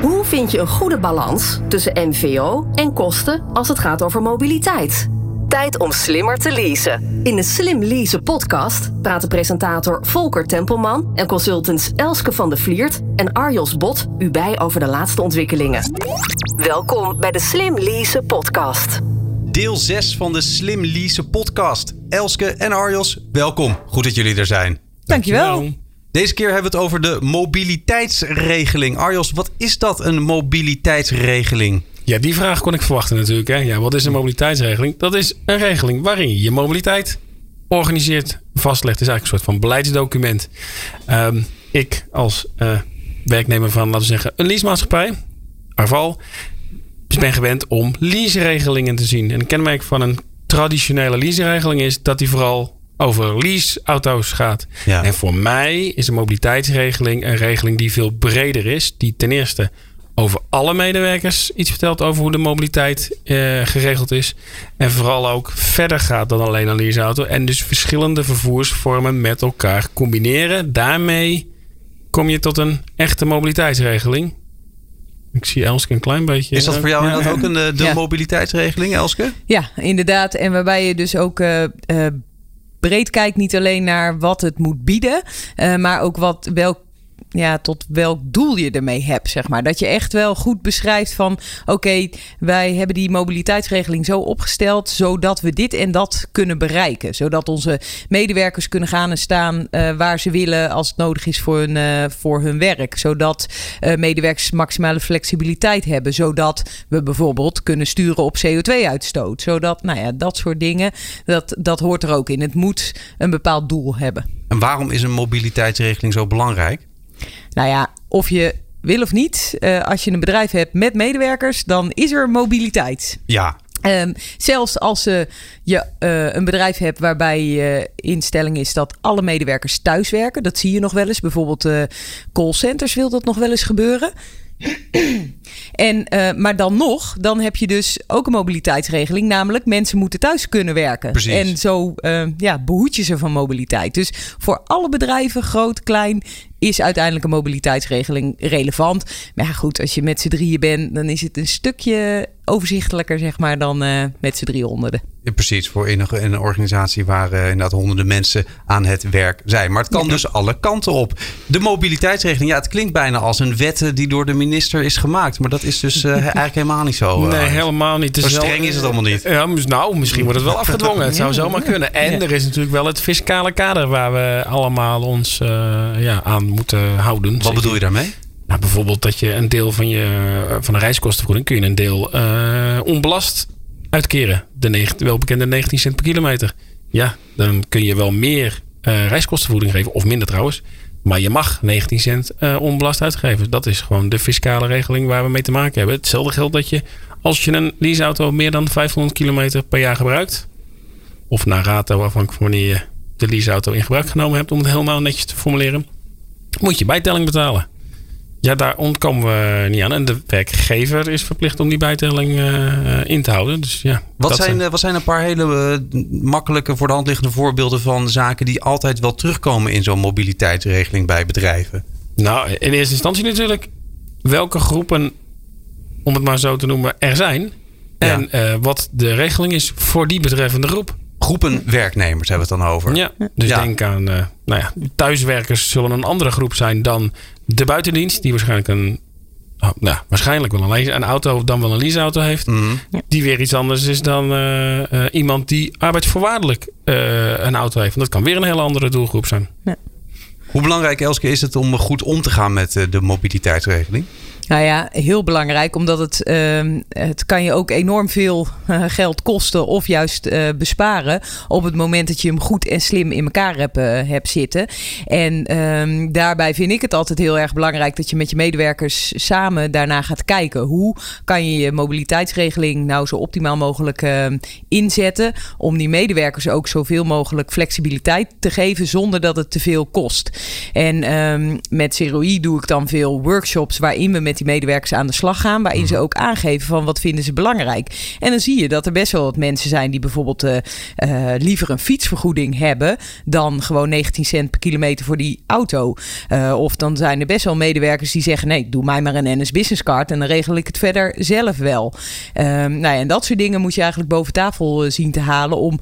Hoe vind je een goede balans tussen MVO en kosten als het gaat over mobiliteit? Tijd om slimmer te leasen. In de Slim Leasen podcast praten presentator Volker Tempelman en consultants Elske van der Vliert en Arjos Bot u bij over de laatste ontwikkelingen. Welkom bij de Slim Leasen podcast. Deel 6 van de Slim Leasen podcast. Elske en Arjos, welkom. Goed dat jullie er zijn. Dankjewel. Deze keer hebben we het over de mobiliteitsregeling. Arjos, wat is dat, een mobiliteitsregeling? Ja, die vraag kon ik verwachten natuurlijk. Hè? Ja, wat is een mobiliteitsregeling? Dat is een regeling waarin je mobiliteit organiseert, vastlegt. Het is eigenlijk een soort van beleidsdocument. Um, ik als uh, werknemer van, laten we zeggen, een leasemaatschappij, Arval, ben gewend om leaseregelingen te zien. En een kenmerk van een traditionele leaseregeling is dat die vooral over leaseauto's gaat. Ja. En voor mij is een mobiliteitsregeling een regeling die veel breder is. Die ten eerste over alle medewerkers iets vertelt over hoe de mobiliteit eh, geregeld is. En vooral ook verder gaat dan alleen een leaseauto. En dus verschillende vervoersvormen met elkaar combineren. Daarmee kom je tot een echte mobiliteitsregeling. Ik zie Elske een klein beetje. Is dat voor jou ja. ook een, eh, de mobiliteitsregeling, Elske? Ja, inderdaad. En waarbij je dus ook uh, breed kijkt, niet alleen naar wat het moet bieden, uh, maar ook wat, welk ja, tot welk doel je ermee hebt, zeg maar. Dat je echt wel goed beschrijft van... oké, wij hebben die mobiliteitsregeling zo opgesteld... zodat we dit en dat kunnen bereiken. Zodat onze medewerkers kunnen gaan en staan uh, waar ze willen... als het nodig is voor hun, uh, voor hun werk. Zodat uh, medewerkers maximale flexibiliteit hebben. Zodat we bijvoorbeeld kunnen sturen op CO2-uitstoot. Zodat, nou ja, dat soort dingen, dat, dat hoort er ook in. Het moet een bepaald doel hebben. En waarom is een mobiliteitsregeling zo belangrijk? Nou ja, of je wil of niet, uh, als je een bedrijf hebt met medewerkers, dan is er mobiliteit. Ja. Um, zelfs als uh, je uh, een bedrijf hebt waarbij je instelling is dat alle medewerkers thuiswerken. Dat zie je nog wel eens. Bijvoorbeeld callcenters wil dat nog wel eens gebeuren. En, uh, maar dan nog, dan heb je dus ook een mobiliteitsregeling. Namelijk, mensen moeten thuis kunnen werken. Precies. En zo uh, ja, behoed je ze van mobiliteit. Dus voor alle bedrijven, groot, klein, is uiteindelijk een mobiliteitsregeling relevant. Maar ja, goed, als je met z'n drieën bent, dan is het een stukje overzichtelijker, zeg maar, dan uh, met z'n drie honderden. Ja, precies, voor in een, een organisatie waar uh, inderdaad honderden mensen aan het werk zijn. Maar het kan ja. dus alle kanten op. De mobiliteitsregeling, ja, het klinkt bijna als een wet die door de minister is gemaakt. Maar dat is dus uh, eigenlijk helemaal niet zo. nee, helemaal niet. Zo streng is het allemaal niet. Ja, nou, misschien wordt het wel afgedwongen. Het zou zomaar kunnen. En er is natuurlijk wel het fiscale kader waar we allemaal ons ja, aan moeten houden. Wat bedoel je daarmee? Nou, bijvoorbeeld dat je een deel van, je, van de reiskostenvergoeding kun je een deel uh, onbelast uitkeren. De 9, welbekende 19 cent per kilometer. Ja, dan kun je wel meer uh, reiskostenvergoeding geven, of minder trouwens. Maar je mag 19 cent uh, onbelast uitgeven. Dat is gewoon de fiscale regeling waar we mee te maken hebben. Hetzelfde geldt dat je, als je een leaseauto meer dan 500 kilometer per jaar gebruikt, of naar rato, afhankelijk van wanneer je de leaseauto in gebruik genomen hebt, om het helemaal netjes te formuleren, moet je bijtelling betalen. Ja, daar ontkomen we niet aan. En de werkgever is verplicht om die bijtelling uh, in te houden. Dus ja, wat, zijn, zijn, wat zijn een paar hele uh, makkelijke voor de hand liggende voorbeelden van zaken die altijd wel terugkomen in zo'n mobiliteitsregeling bij bedrijven? Nou, in eerste instantie natuurlijk welke groepen, om het maar zo te noemen, er zijn. En ja. uh, wat de regeling is voor die betreffende groep groepen werknemers hebben we het dan over. Ja, dus ja. denk aan, uh, nou ja, thuiswerkers zullen een andere groep zijn dan de buitendienst, die waarschijnlijk een, oh, nou, waarschijnlijk wel een, een auto dan wel een leaseauto heeft, Mhm. mm -hmm. die weer iets anders is dan uh, uh, iemand die arbeidsvoorwaardelijk een auto heeft. En dat kan weer een hele andere doelgroep zijn. Ja. Hoe belangrijk, Elske, is het om goed om te gaan met de mobiliteitsregeling? Nou ja, heel belangrijk, omdat het, uh, het kan je ook enorm veel uh, geld kosten of juist uh, besparen op het moment dat je hem goed en slim in elkaar hebt, uh, hebt zitten. En um, daarbij vind ik het altijd heel erg belangrijk dat je met je medewerkers samen daarna gaat kijken. Hoe kan je je mobiliteitsregeling nou zo optimaal mogelijk ehm, inzetten om die medewerkers ook zoveel mogelijk flexibiliteit te geven zonder dat het te veel kost. En met CROI doe ik dan veel workshops waarin we met die medewerkers aan de slag gaan. Waarin ze ook aangeven van wat vinden ze belangrijk. En dan zie je dat er best wel wat mensen zijn die bijvoorbeeld eh, eh, liever een fietsvergoeding hebben. Dan gewoon 19 cent per kilometer voor die auto. Eh, of dan zijn er best wel medewerkers die zeggen: nee, doe mij maar een NS Business Card. En dan regel ik het verder zelf wel. Ehm, nou ja, en dat soort dingen moet je eigenlijk boven tafel zien te halen. Om,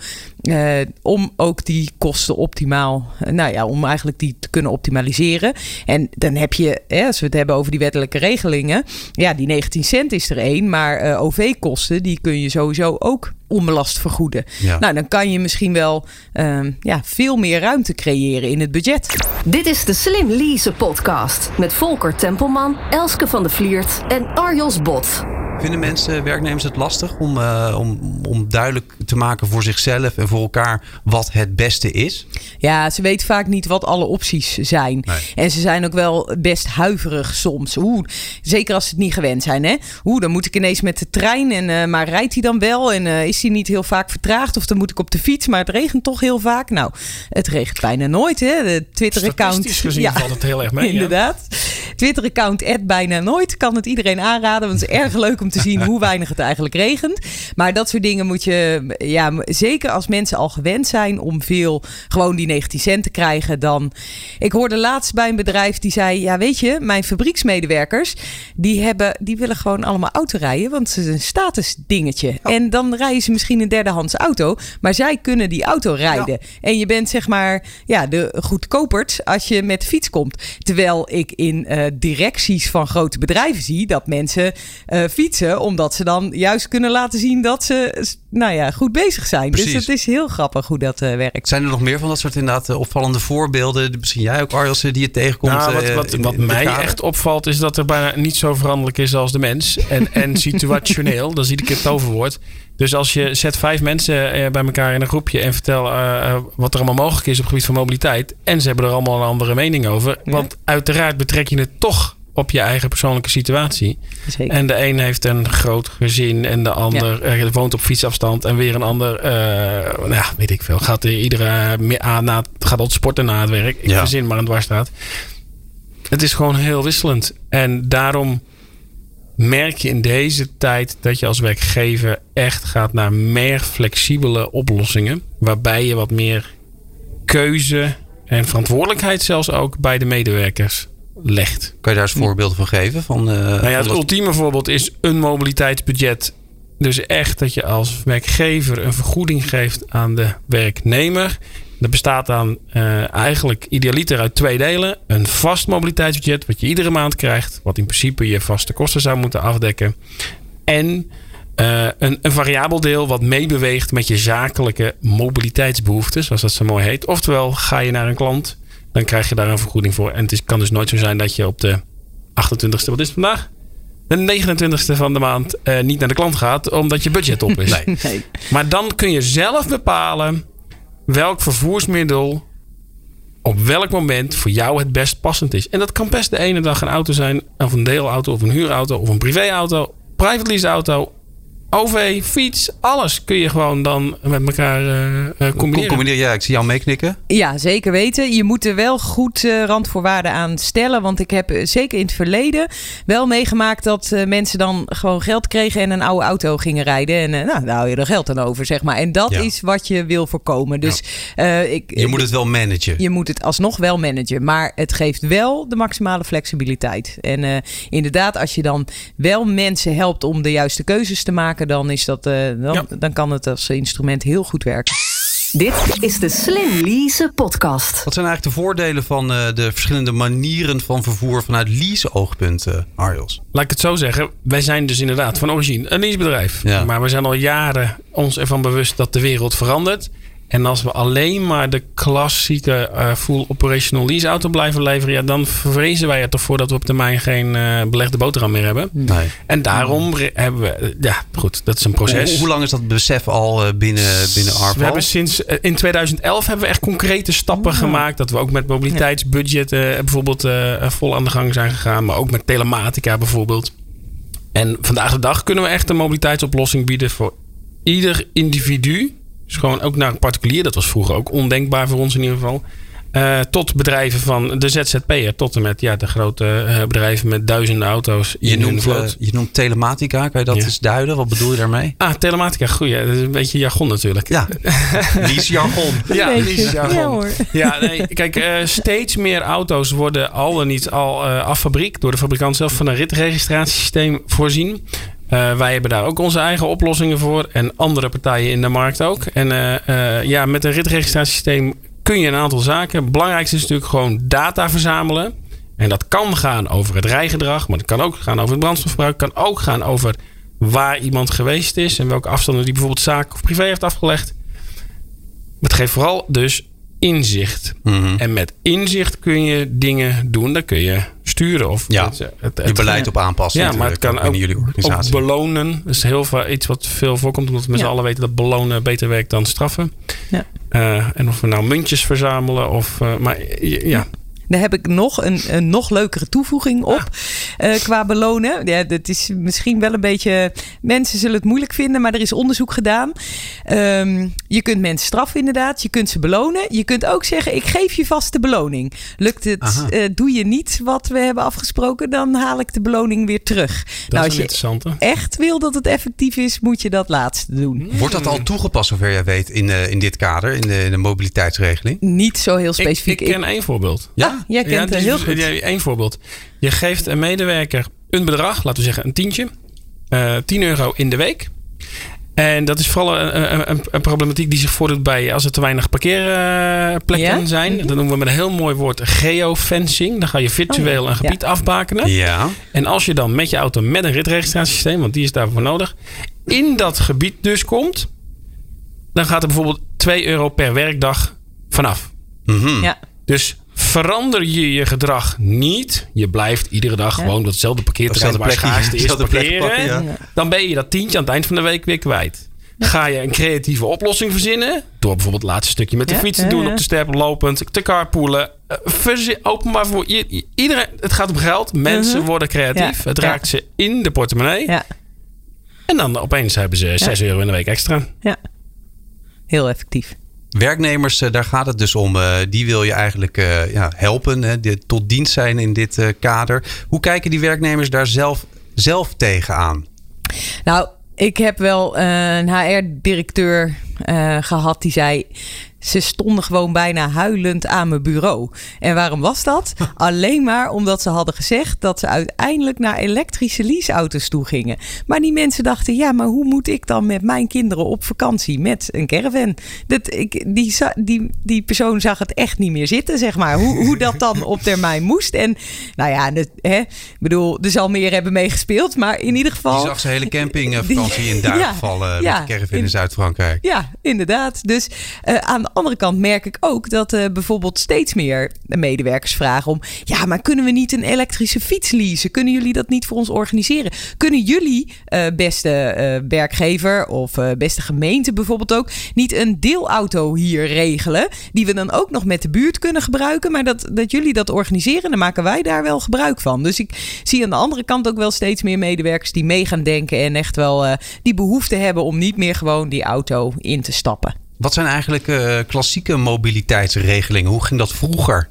om ook die kosten optimaal. nou ja, om eigenlijk die te kunnen optimaliseren. En dan heb je, hè, als we het hebben over die wettelijke regelingen. Ja, die 19 cent is er één. Maar uh, OV-kosten, die kun je sowieso ook onbelast vergoeden. Ja. Nou, dan kan je misschien wel uh, ja, veel meer ruimte creëren in het budget. Dit is de Slim Lease podcast met Volker Tempelman, Elske van de Vliert en Arjos Bot. Vinden mensen, werknemers het lastig om, uh, om, om duidelijk te maken voor zichzelf en voor elkaar wat het beste is? Ja, ze weten vaak niet wat alle opties zijn. Nee. En ze zijn ook wel best huiverig soms. Oeh, zeker als ze het niet gewend zijn. Hè? Oeh, dan moet ik ineens met de trein. En, uh, maar rijdt hij dan wel? En uh, is hij niet heel vaak vertraagd? Of dan moet ik op de fiets. Maar het regent toch heel vaak. Nou, het regent bijna nooit. Hè? De Twitter-account. gezien ja, valt het heel erg mee. Inderdaad. Ja. Twitter-account bijna nooit. Kan het iedereen aanraden. Want het is erg leuk om te zien hoe weinig het eigenlijk regent. Maar dat soort dingen moet je, ja, zeker als mensen al gewend zijn om veel gewoon die 19 cent te krijgen, dan. Ik hoorde laatst bij een bedrijf die zei: Ja, weet je, mijn fabrieksmedewerkers die, hebben, die willen gewoon allemaal auto rijden, want het is een statusdingetje. Oh. En dan rijden ze misschien een derdehands auto, maar zij kunnen die auto rijden. Ja. En je bent zeg maar ja, de goedkopert als je met de fiets komt. Terwijl ik in uh, directies van grote bedrijven zie dat mensen uh, fietsen omdat ze dan juist kunnen laten zien dat ze nou ja, goed bezig zijn. Precies. Dus het is heel grappig hoe dat uh, werkt. Zijn er nog meer van dat soort inderdaad uh, opvallende voorbeelden? Misschien jij ook, Arjels, die je tegenkomt? Nou, wat wat, in, wat in mij echt opvalt is dat er bijna niet zo veranderlijk is als de mens. En, en situationeel, dat is iedere keer het toverwoord. Dus als je zet vijf mensen bij elkaar in een groepje en vertel wat er allemaal mogelijk is op het gebied van mobiliteit. En ze hebben er allemaal een andere mening over. Ja. Want uiteraard betrek je het toch op je eigen persoonlijke situatie. Zeker. En de een heeft een groot gezin en de ander ja. woont op fietsafstand en weer een ander, uh, nou ja, weet ik veel, gaat iedere aan na, gaat op sporten na het werk. Ik Ja. verzin maar een dwarsstraat. Het is gewoon heel wisselend. En daarom merk je in deze tijd dat je als werkgever echt gaat naar meer flexibele oplossingen. Waarbij je wat meer keuze en verantwoordelijkheid zelfs ook bij de medewerkers legt. Kan je daar eens voorbeelden van geven? Van, uh, Nou ja, het ultieme voorbeeld is een mobiliteitsbudget. Dus echt dat je als werkgever een vergoeding geeft aan de werknemer. Dat bestaat dan eh, eigenlijk idealiter uit twee delen. Een vast mobiliteitsbudget, wat je iedere maand krijgt. Wat in principe je vaste kosten zou moeten afdekken. En eh, een, een variabel deel wat meebeweegt met je zakelijke mobiliteitsbehoeften, zoals dat zo mooi heet. Oftewel, ga je naar een klant, dan krijg je daar een vergoeding voor. En het is, kan dus nooit zo zijn dat je op de 28ste, wat is het vandaag? De 29ste van de maand eh, niet naar de klant gaat, omdat je budget op is. Nee. Nee. Maar dan kun je zelf bepalen welk vervoersmiddel op welk moment voor jou het best passend is. En dat kan best de ene dag een auto zijn, of een deelauto, of een huurauto, of een privéauto, private lease auto, OV, fiets, alles kun je gewoon dan met elkaar eh, eh, combineren. Combineer, ja, ik zie jou meeknikken. Ja, zeker weten. Je moet er wel goed uh, randvoorwaarden aan stellen. Want ik heb uh, zeker in het verleden wel meegemaakt dat uh, mensen dan gewoon geld kregen en een oude auto gingen rijden. En nou, daar hou je er geld aan over, zeg maar. En dat Ja. is wat je wil voorkomen. Dus eh, ik, Je moet het wel managen. je moet het alsnog wel managen. Maar het geeft wel de maximale flexibiliteit. En eh, inderdaad, als je dan wel mensen helpt om de juiste keuzes te maken, dan, is dat, eh, dan, Ja. dan kan het als instrument heel goed werken. Dit is de Slim Lease podcast. Wat zijn eigenlijk de voordelen van eh, de verschillende manieren van vervoer vanuit lease-oogpunt, eh, Arjos? Laat ik het zo zeggen. Wij zijn dus inderdaad van origine een leasebedrijf. Ja. Maar we zijn al jaren ons ervan bewust dat de wereld verandert. En als we alleen maar de klassieke eh, full operational lease auto blijven leveren, ja, dan vrezen wij er toch voor dat we op termijn geen eh, belegde boterham meer hebben. Nee. En daarom hebben we, eh, ja, goed, dat is een proces. Hoe, hoe lang is dat besef al binnen, binnen Arval? We hebben sinds in 2011 hebben we echt concrete stappen gemaakt. Dat we ook met mobiliteitsbudgetten bijvoorbeeld vol aan de gang zijn gegaan. Maar ook met telematica bijvoorbeeld. En vandaag de dag kunnen we echt een mobiliteitsoplossing bieden voor ieder individu. Dus gewoon ook naar een particulier. Dat was vroeger ook ondenkbaar voor ons in ieder geval. Uh, tot bedrijven van de ZZP'er tot en met ja, de grote uh, bedrijven met duizenden auto's. Je noemt, uh, je noemt telematica, kan je dat ja. eens duiden? Wat bedoel je daarmee? Ah, telematica, goed. Ja, dat is een beetje jargon natuurlijk. Ja, is jargon. ja, is jargon. Ja, hoor. ja nee, kijk, steeds meer auto's worden al dan niet al af fabriek door de fabrikant zelf van een ritregistratiesysteem voorzien. Uh, wij hebben daar ook onze eigen oplossingen voor. En andere partijen in de markt ook. En uh, uh, ja, met een ritregistratiesysteem kun je een aantal zaken. Het belangrijkste is natuurlijk gewoon data verzamelen. En dat kan gaan over het rijgedrag. Maar het kan ook gaan over het brandstofverbruik. Het kan ook gaan over waar iemand geweest is. En welke afstanden die bijvoorbeeld zaak of privé heeft afgelegd. Het geeft vooral dus inzicht. Mhm. En met inzicht kun je dingen doen. Dan kun je sturen. Of Ja, het, het, Je beleid op aanpassen. Ja, maar het kan ook, in jullie ook organisatie. belonen. Dat is heel veel, iets wat veel voorkomt. Omdat we met z'n allen weten dat belonen beter werkt dan straffen. Ja. Eh, en of we nou muntjes verzamelen of... eh, maar ja, Daar heb ik nog een, een nog leukere toevoeging op eh, qua belonen. Ja, dat is misschien wel een beetje. Mensen zullen het moeilijk vinden, maar er is onderzoek gedaan. Ehm, je kunt mensen straffen, inderdaad. Je kunt ze belonen. Je kunt ook zeggen: ik geef je vast de beloning. Lukt het, eh, doe je niet wat we hebben afgesproken, dan haal ik de beloning weer terug. dat nou, is als je echt wil dat het effectief is, moet je dat laatste doen. Wordt dat al toegepast, zover jij weet, in, eh, in dit kader, in de, in de mobiliteitsregeling? Niet zo heel specifiek. ik ken één voorbeeld. Ja? Ah, jij kent dus- heel goed. ja, één voorbeeld. Je geeft een medewerker een bedrag, laten we zeggen een tientje. eh 10 euro in de week. En dat is vooral een, een, een, een problematiek die zich voordoet bij als er te weinig parkeerplekken Ja? zijn. Mhm. Dat noemen we met een heel mooi woord geofencing. Dan ga je virtueel Oh een gebied afbakenen. Ja. En als je dan met je auto met een ritregistratiesysteem, want die is daarvoor nodig, in dat gebied dus komt, dan gaat er bijvoorbeeld 2 euro per werkdag vanaf. Mhm. Ja. Dus verander je je gedrag niet. Je blijft iedere dag Ja. gewoon op hetzelfde parkeerterrein waar schaarste is parkeren. pakken, ja. Dan ben je dat tientje aan het eind van de week weer kwijt. Ga je een creatieve oplossing verzinnen? Door bijvoorbeeld het laatste stukje met de Ja, fiets te ja, doen, ja. op de step, lopend, te carpoolen. Eh, openbaar voor iedereen. Het gaat om geld. Mensen Mhm. worden creatief. Ja, Het ja. raakt ze in de portemonnee. Ja, En dan opeens hebben ze 6 euro in de week extra. ja. Heel effectief. Werknemers, eh, daar gaat het dus om. eh, die wil je eigenlijk eh, ja, helpen, hè, tot dienst zijn in dit kader. Hoe kijken die werknemers daar zelf, zelf tegenaan? Nou, ik heb wel een HR-directeur eh, gehad die zei. Ze stonden gewoon bijna huilend aan mijn bureau. En waarom was dat? Alleen maar omdat ze hadden gezegd dat ze uiteindelijk naar elektrische leaseauto's toe gingen. Maar die mensen dachten, ja, maar hoe moet ik dan met mijn kinderen op vakantie met een caravan? Dat, ik, die, die, die persoon zag het echt niet meer zitten, zeg maar. Hoe, hoe dat dan op termijn moest. En nou ja, dat, hè, ik bedoel, er zal meer hebben meegespeeld. Maar in ieder geval... Die zag zijn hele campingvakantie in duigen Ja, vallen ja, met de caravan in, in- Zuid-Frankrijk. Ja, inderdaad. Dus eh, aan de andere kant merk ik ook dat eh, bijvoorbeeld steeds meer medewerkers vragen om... Ja, maar kunnen we niet een elektrische fiets leasen? Kunnen jullie dat niet voor ons organiseren? Kunnen jullie, eh, beste eh, werkgever of beste gemeente bijvoorbeeld ook... niet een deelauto hier regelen? Die we dan ook nog met de buurt kunnen gebruiken. Maar dat, dat jullie dat organiseren, dan maken wij daar wel gebruik van. Dus ik zie aan de andere kant ook wel steeds meer medewerkers die mee gaan denken... en echt wel die behoefte hebben om niet meer gewoon die auto in te stappen. Wat zijn eigenlijk eh, klassieke mobiliteitsregelingen? Hoe ging dat vroeger?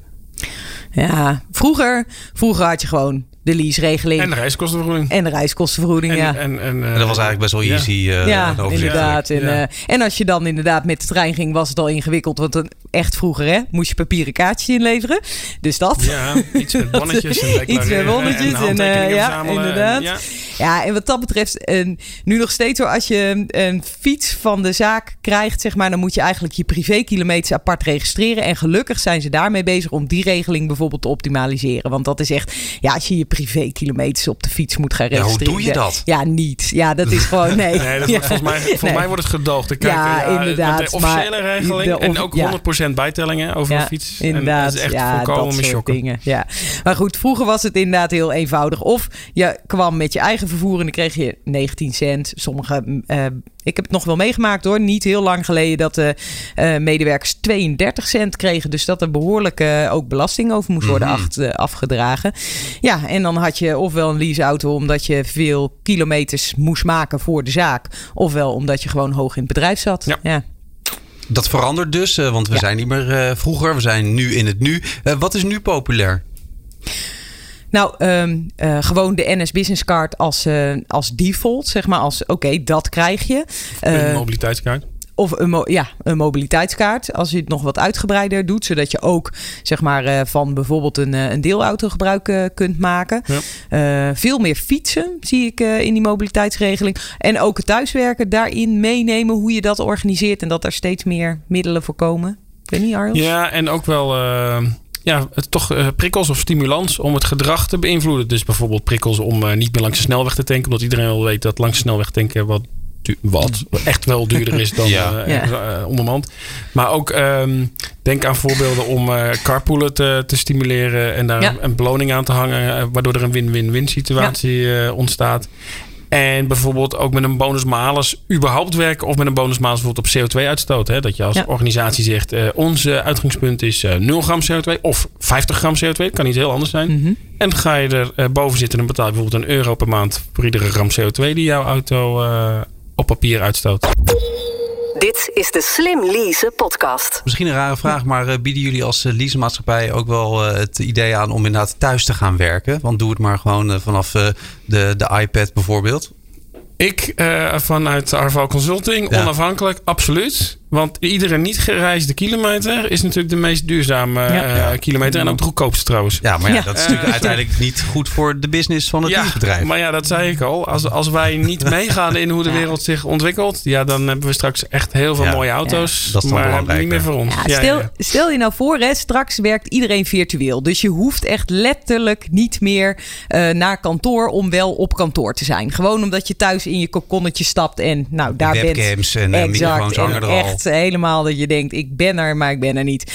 Ja, vroeger, vroeger had je gewoon de leaseregeling En en, de reiskostenvergoeding. de reiskostenvergoeding. En, ja. en, en, eh, En dat was eigenlijk best wel easy. eh, ja, en inderdaad. En, Ja. eh, en als je dan inderdaad met de trein ging, was het al ingewikkeld. Want dan, echt vroeger hè, moest je papieren kaartjes inleveren. Dus dat. Ja, iets met bonnetjes en Iets met bonnetjes en, en eh, ja, verzamelen. En- inderdaad. ja. Ja, en wat dat betreft, en nu nog steeds hoor, als je een fiets van de zaak krijgt, zeg maar, dan moet je eigenlijk je privékilometers apart registreren. En gelukkig zijn ze daarmee bezig om die regeling bijvoorbeeld te optimaliseren. Want dat is echt, ja, als je je privékilometers op de fiets moet gaan Ja, hoe registreren. doe je dat? Ja, niet. Ja, dat is gewoon, nee. Nee, dat Ja. wordt, volgens mij, volgens Nee. mij wordt het gedoogd. Ik Kijk, Ja, inderdaad, De officiële maar regeling de en ook ja. 100% bijtellingen over Ja, een fiets. Inderdaad, En dat is echt ja, volkomen dingen. Ja. Maar goed, vroeger was het inderdaad heel eenvoudig. Of je kwam met je eigen vervoer en dan kreeg je 19 cent. Sommige, eh, ik heb het nog wel meegemaakt hoor. Niet heel lang geleden dat de eh, medewerkers 32 cent kregen. Dus dat er behoorlijk eh, ook belasting over moest worden Mhm. acht- eh, afgedragen. Ja, en dan had je ofwel een leaseauto omdat je veel kilometers moest maken voor de zaak. Ofwel omdat je gewoon hoog in het bedrijf zat. Ja. ja. Dat verandert dus, want we Ja. zijn niet meer eh, vroeger. We zijn nu in het nu. Eh, wat is nu populair? Nou, ehm, eh, gewoon de NS Business Card als, eh, als default, zeg maar. Als oké, dat krijg je. Een Eh, mobiliteitskaart. Of een, ja, een mobiliteitskaart. Als je het nog wat uitgebreider doet. Zodat je ook zeg maar, van bijvoorbeeld een, een deelauto gebruik kunt maken. Ja. Veel meer fietsen zie ik in die mobiliteitsregeling. En ook het thuiswerken daarin meenemen hoe je dat organiseert. En dat er steeds meer middelen voor komen. Ik weet niet? Ja, en ook wel ja, het- toch eh, prikkels of stimulans om het gedrag te beïnvloeden. Dus bijvoorbeeld prikkels om eh, niet meer langs de snelweg te tanken. Omdat iedereen wel weet dat langs de snelweg tanken wat, wat echt wel duurder is dan Ja. ondermand. Maar ook ehm, denk aan voorbeelden om eh carpoolen te, te stimuleren. En daar Ja. een beloning aan te hangen. waardoor er een win-win-win situatie ontstaat. En bijvoorbeeld ook met een bonus-malus überhaupt werken. Of met een bonus-malus bijvoorbeeld op CO2-uitstoot. Hè? Dat je als Ja. organisatie zegt, eh, onze uitgangspunt is eh 0 gram CO2 of 50 gram CO2. Dat kan niet heel anders zijn. Mhm. En ga je er eh, boven zitten, dan betaal je bijvoorbeeld een euro per maand voor iedere gram CO2 die jouw auto eh, op papier uitstoot. Dit is de Slim Lease podcast. Misschien een rare vraag, maar eh, bieden jullie als uh, leasemaatschappij ook wel eh, het idee aan om inderdaad thuis te gaan werken? Want doe het maar gewoon eh, vanaf eh, de, de iPad bijvoorbeeld. Ik eh, vanuit Arval Consulting, Ja. onafhankelijk, absoluut. Want iedere niet gereisde kilometer is natuurlijk de meest duurzame Ja. eh, Ja. kilometer. En ook de goedkoopste trouwens. Ja, maar ja, Ja. dat is natuurlijk uiteindelijk niet goed voor de business van het leasebedrijf. maar ja, dat zei ik al. Als, als wij niet meegaan in hoe de Ja. wereld zich ontwikkelt, ja, dan hebben we straks echt heel veel Ja. mooie auto's. Dat is dan maar belangrijk, niet meer voor ons. Stel, stel je nou voor, hè, straks werkt iedereen virtueel. Dus je hoeft echt letterlijk niet meer eh, naar kantoor om wel op kantoor te zijn. Gewoon omdat je thuis in je kokonnetje stapt en nou daar bent. Webcams en eh, microfoons en hangen er al. Echt helemaal dat je denkt, ik ben er, maar ik ben er niet.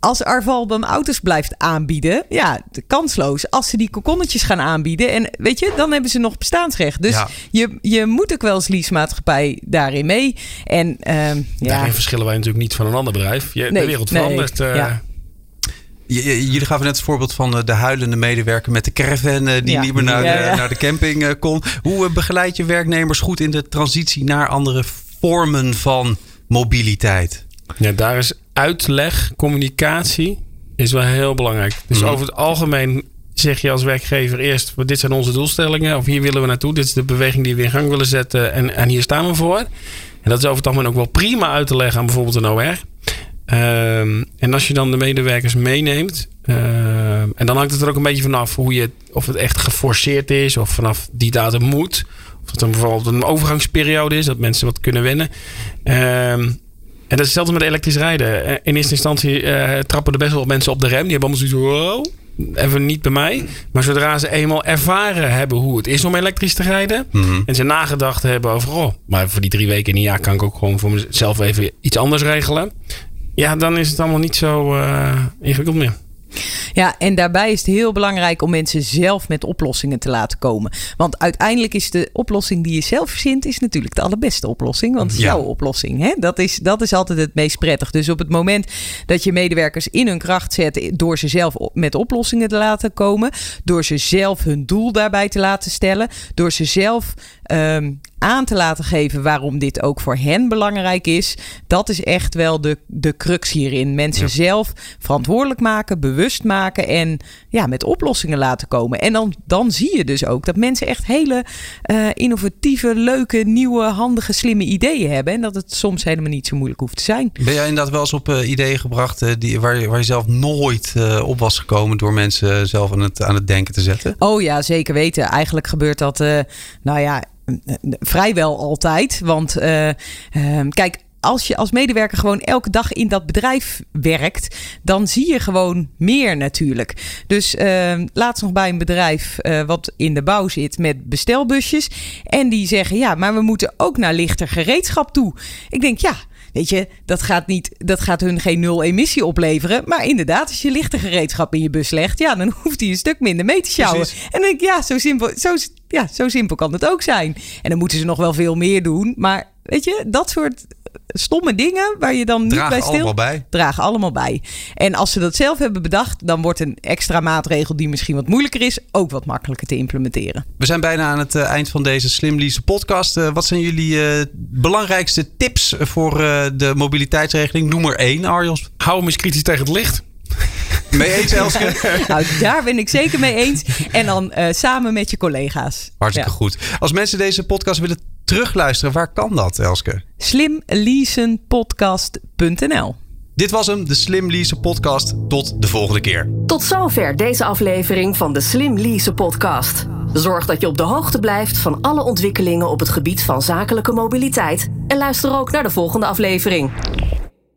Als Arval dan auto's blijft aanbieden, ja, kansloos. Als ze die kokonnetjes gaan aanbieden, en weet je, dan hebben ze nog bestaansrecht. Dus Ja. je, je moet ook wel als leasemaatschappij daarin mee. En ehm, ja, verschillen wij natuurlijk niet van een ander bedrijf. Je, Nee, de wereld nee, verandert. eh, ja. Jullie gaven net het voorbeeld van eh, de huilende medewerker met de caravan eh, die Ja. niet meer naar, Ja, de, ja. naar de camping kon. Hoe begeleid je werknemers goed in de transitie naar andere vormen van mobiliteit? Ja, daar is uitleg, communicatie is wel heel belangrijk. Dus Mhm. over het algemeen zeg je als werkgever eerst: dit zijn onze doelstellingen, of hier willen we naartoe, dit is de beweging die we in gang willen zetten en, en hier staan we voor. En dat is over het algemeen ook wel prima uit te leggen aan bijvoorbeeld een OR. Ehm, en als je dan de medewerkers meeneemt, ehm, en dan hangt het er ook een beetje vanaf hoe je, of het echt geforceerd is, of vanaf die datum moet. Het dan bijvoorbeeld een overgangsperiode is, dat mensen wat kunnen wennen. Ehm, en dat is hetzelfde met elektrisch rijden. Eh, In eerste instantie eh, trappen er best wel mensen op de rem. Die hebben allemaal zoiets wow, even niet bij mij. Maar zodra ze eenmaal ervaren hebben hoe het is om elektrisch te rijden. Mhm. En ze nagedacht hebben over, oh, maar voor die drie weken in een jaar kan ik ook gewoon voor mezelf even iets anders regelen. Ja, dan is het allemaal niet zo eh, ingewikkeld meer. Ja, en daarbij is het heel belangrijk om mensen zelf met oplossingen te laten komen. Want uiteindelijk is de oplossing die je zelf verzint, is natuurlijk de allerbeste oplossing. Want het is Ja. jouw oplossing. Hè? Dat, is, dat is altijd het meest prettig. Dus op het moment dat je medewerkers in hun kracht zet door ze zelf met oplossingen te laten komen, door ze zelf hun doel daarbij te laten stellen, door ze zelf ehm, aan te laten geven waarom dit ook voor hen belangrijk is. Dat is echt wel de, de crux hierin. Mensen Ja. zelf verantwoordelijk maken, bewust maken en ja, met oplossingen laten komen. En dan, dan zie je dus ook dat mensen echt hele eh, innovatieve, leuke, nieuwe, handige, slimme ideeën hebben. En dat het soms helemaal niet zo moeilijk hoeft te zijn. Ben jij inderdaad wel eens op eh, ideeën gebracht eh, die, waar, je- waar je zelf nooit op was gekomen door mensen zelf aan het, aan het denken te zetten? Oh ja, zeker weten. Eigenlijk gebeurt dat, nou ja, vrijwel altijd. Want eh, ehm, kijk, als je als medewerker gewoon elke dag in dat bedrijf werkt, dan zie je gewoon meer natuurlijk. Dus ehm, laatst nog bij een bedrijf eh, wat in de bouw zit met bestelbusjes. En die zeggen, ja, maar we moeten ook naar lichter gereedschap toe. Ik denk, ja, Weet je, dat gaat, niet, dat gaat hun geen nul emissie opleveren. Maar inderdaad, als je lichte gereedschap in je bus legt, ja, dan hoeft hij een stuk minder mee te sjouwen. Precies. En dan denk ik, ja zo, simpel, zo, ja, zo simpel kan het ook zijn. En dan moeten ze nog wel veel meer doen. Maar weet je, dat soort stomme dingen waar je dan niet Dragen bij stil... allemaal bij. Dragen allemaal bij. En als ze dat zelf hebben bedacht, dan wordt een extra maatregel die misschien wat moeilijker is, ook wat makkelijker te implementeren. We zijn bijna aan het eh, eind van deze Slim Lease podcast. Eh, wat zijn jullie eh, belangrijkste tips voor eh, de mobiliteitsregeling? Noem er één, Arjos. Hou hem eens kritisch tegen het licht. Mee eens, Elske? nou, daar ben ik zeker mee eens. En dan eh, samen met je collega's. Hartstikke Ja. goed. Als mensen deze podcast willen terugluisteren, waar kan dat, Elske? Slimleasenpodcast.nl Dit was hem, de Slim Lease podcast. Tot de volgende keer. Tot zover deze aflevering van de Slim Lease podcast. Zorg dat je op de hoogte blijft van alle ontwikkelingen op het gebied van zakelijke mobiliteit. En luister ook naar de volgende aflevering.